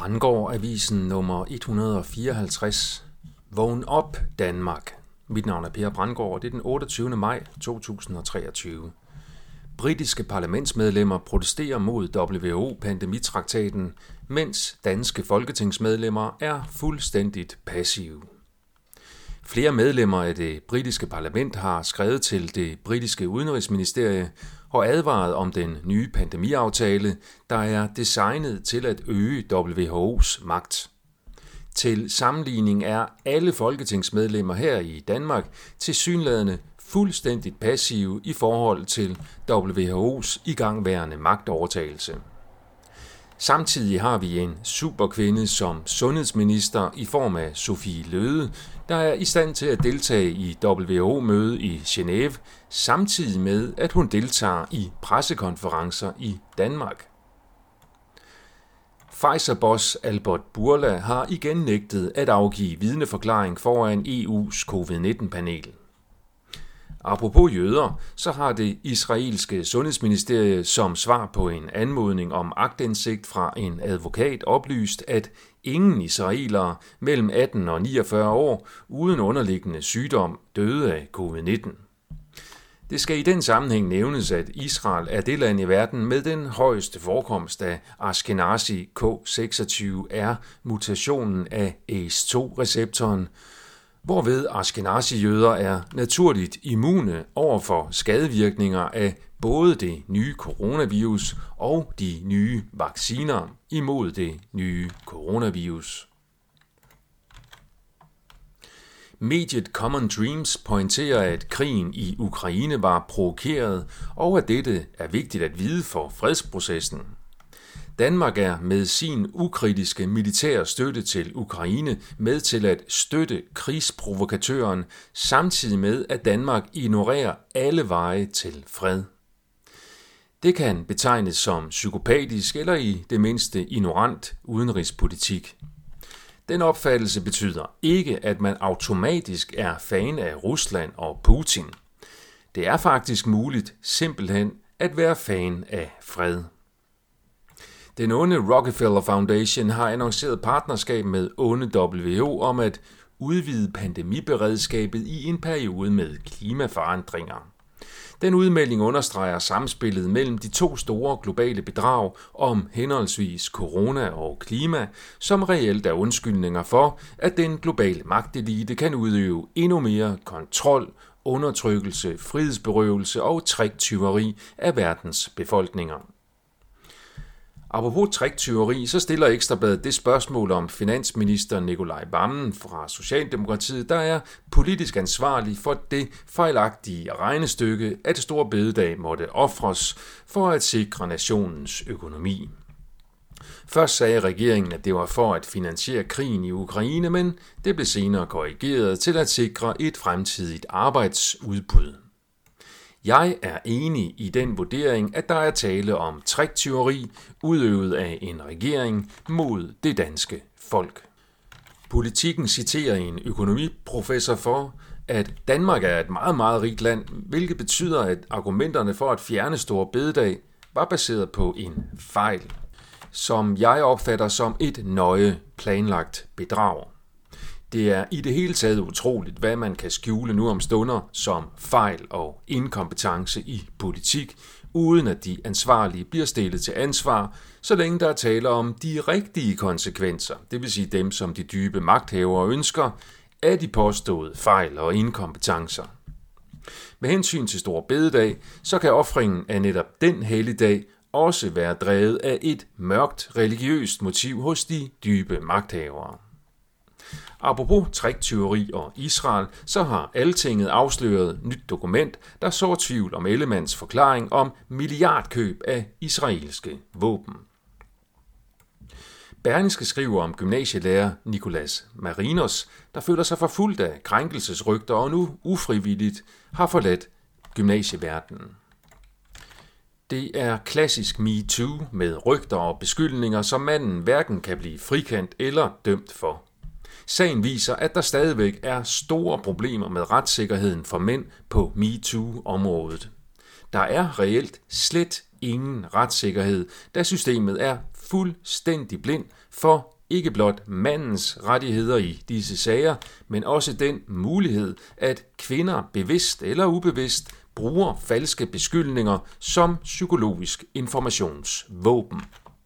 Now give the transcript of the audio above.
Brandgård Avisen nummer 154. Vågn op, Danmark. Mit navn er Per Brandgård, og det er den 28. maj 2023. Britiske parlamentsmedlemmer protesterer mod WHO-pandemitraktaten, mens danske folketingsmedlemmer er fuldstændigt passive. Flere medlemmer af det britiske parlament har skrevet til det britiske udenrigsministerie og advaret om den nye pandemiaftale, der er designet til at øge WHO's magt. Til sammenligning er alle folketingsmedlemmer her i Danmark til synlædende fuldstændigt passive i forhold til WHO's igangværende magtovertagelse. Samtidig har vi en superkvinde som sundhedsminister i form af Sofie Løde, der er i stand til at deltage i WHO-møde i Genève, samtidig med at hun deltager i pressekonferencer i Danmark. Pfizer-boss Albert Burla har igen nægtet at afgive vidneforklaring foran EU's covid-19-panel. Apropos jøder, så har det israelske sundhedsministerie som svar på en anmodning om agtindsigt fra en advokat oplyst, at ingen israelere mellem 18 og 49 år uden underliggende sygdom døde af covid-19. Det skal i den sammenhæng nævnes, at Israel er det land i verden med den højeste forekomst af Ashkenazi K26R-mutationen af ACE2-receptoren, hvorved Ashkenazi-jøder er naturligt immune over for skadevirkninger af både det nye coronavirus og de nye vacciner imod det nye coronavirus. Mediet Common Dreams pointerer, at krigen i Ukraine var provokeret, og at dette er vigtigt at vide for fredsprocessen. Danmark er med sin ukritiske militære støtte til Ukraine med til at støtte krigsprovokatøren, samtidig med at Danmark ignorerer alle veje til fred. Det kan betegnes som psykopatisk eller i det mindste ignorant udenrigspolitik. Den opfattelse betyder ikke, at man automatisk er fan af Rusland og Putin. Det er faktisk muligt simpelthen at være fan af fred. Den onde Rockefeller Foundation har annonceret partnerskab med onde WHO om at udvide pandemiberedskabet i en periode med klimaforandringer. Den udmelding understreger samspillet mellem de to store globale bedrag om henholdsvis corona og klima, som reelt er undskyldninger for, at den globale magtelite kan udøve endnu mere kontrol, undertrykkelse, frihedsberøvelse og triktyveri af verdens befolkninger. Apropos triktyveri, så stiller Ekstrabladet det spørgsmål om finansminister Nikolaj Vammen fra Socialdemokratiet, der er politisk ansvarlig for det fejlagtige regnestykke, at store bededag måtte ofres for at sikre nationens økonomi. Først sagde regeringen, at det var for at finansiere krigen i Ukraine, men det blev senere korrigeret til at sikre et fremtidigt arbejdsudbud. Jeg er enig i den vurdering, at der er tale om triktyveri udøvet af en regering mod det danske folk. Politikken citerer en økonomiprofessor for, at Danmark er et meget, meget rigt land, hvilket betyder, at argumenterne for at fjerne store bededag var baseret på en fejl, som jeg opfatter som et nøje planlagt bedrag. Det er i det hele taget utroligt, hvad man kan skjule nu om stunder som fejl og inkompetence i politik, uden at de ansvarlige bliver stillet til ansvar, så længe der er tale om de rigtige konsekvenser, det vil sige dem, som de dybe magthavere ønsker, af de påståede fejl og inkompetencer. Med hensyn til Stor Bededag, så kan offringen af netop den helligdag også være drevet af et mørkt religiøst motiv hos de dybe magthavere. Apropos triktyveri og Israel, så har Altinget afsløret nyt dokument, der så tvivl om Ellemands forklaring om milliardkøb af israelske våben. Berlingske skriver om gymnasielærer Nikolas Marinos, der føler sig forfulgt af krænkelsesrygter og nu ufrivilligt har forladt gymnasieverdenen. Det er klassisk MeToo med rygter og beskyldninger, som manden hverken kan blive frikendt eller dømt for. Sagen viser, at der stadigvæk er store problemer med retssikkerheden for mænd på MeToo-området. Der er reelt slet ingen retssikkerhed, da systemet er fuldstændig blind for ikke blot mandens rettigheder i disse sager, men også den mulighed, at kvinder bevidst eller ubevidst bruger falske beskyldninger som psykologisk informationsvåben.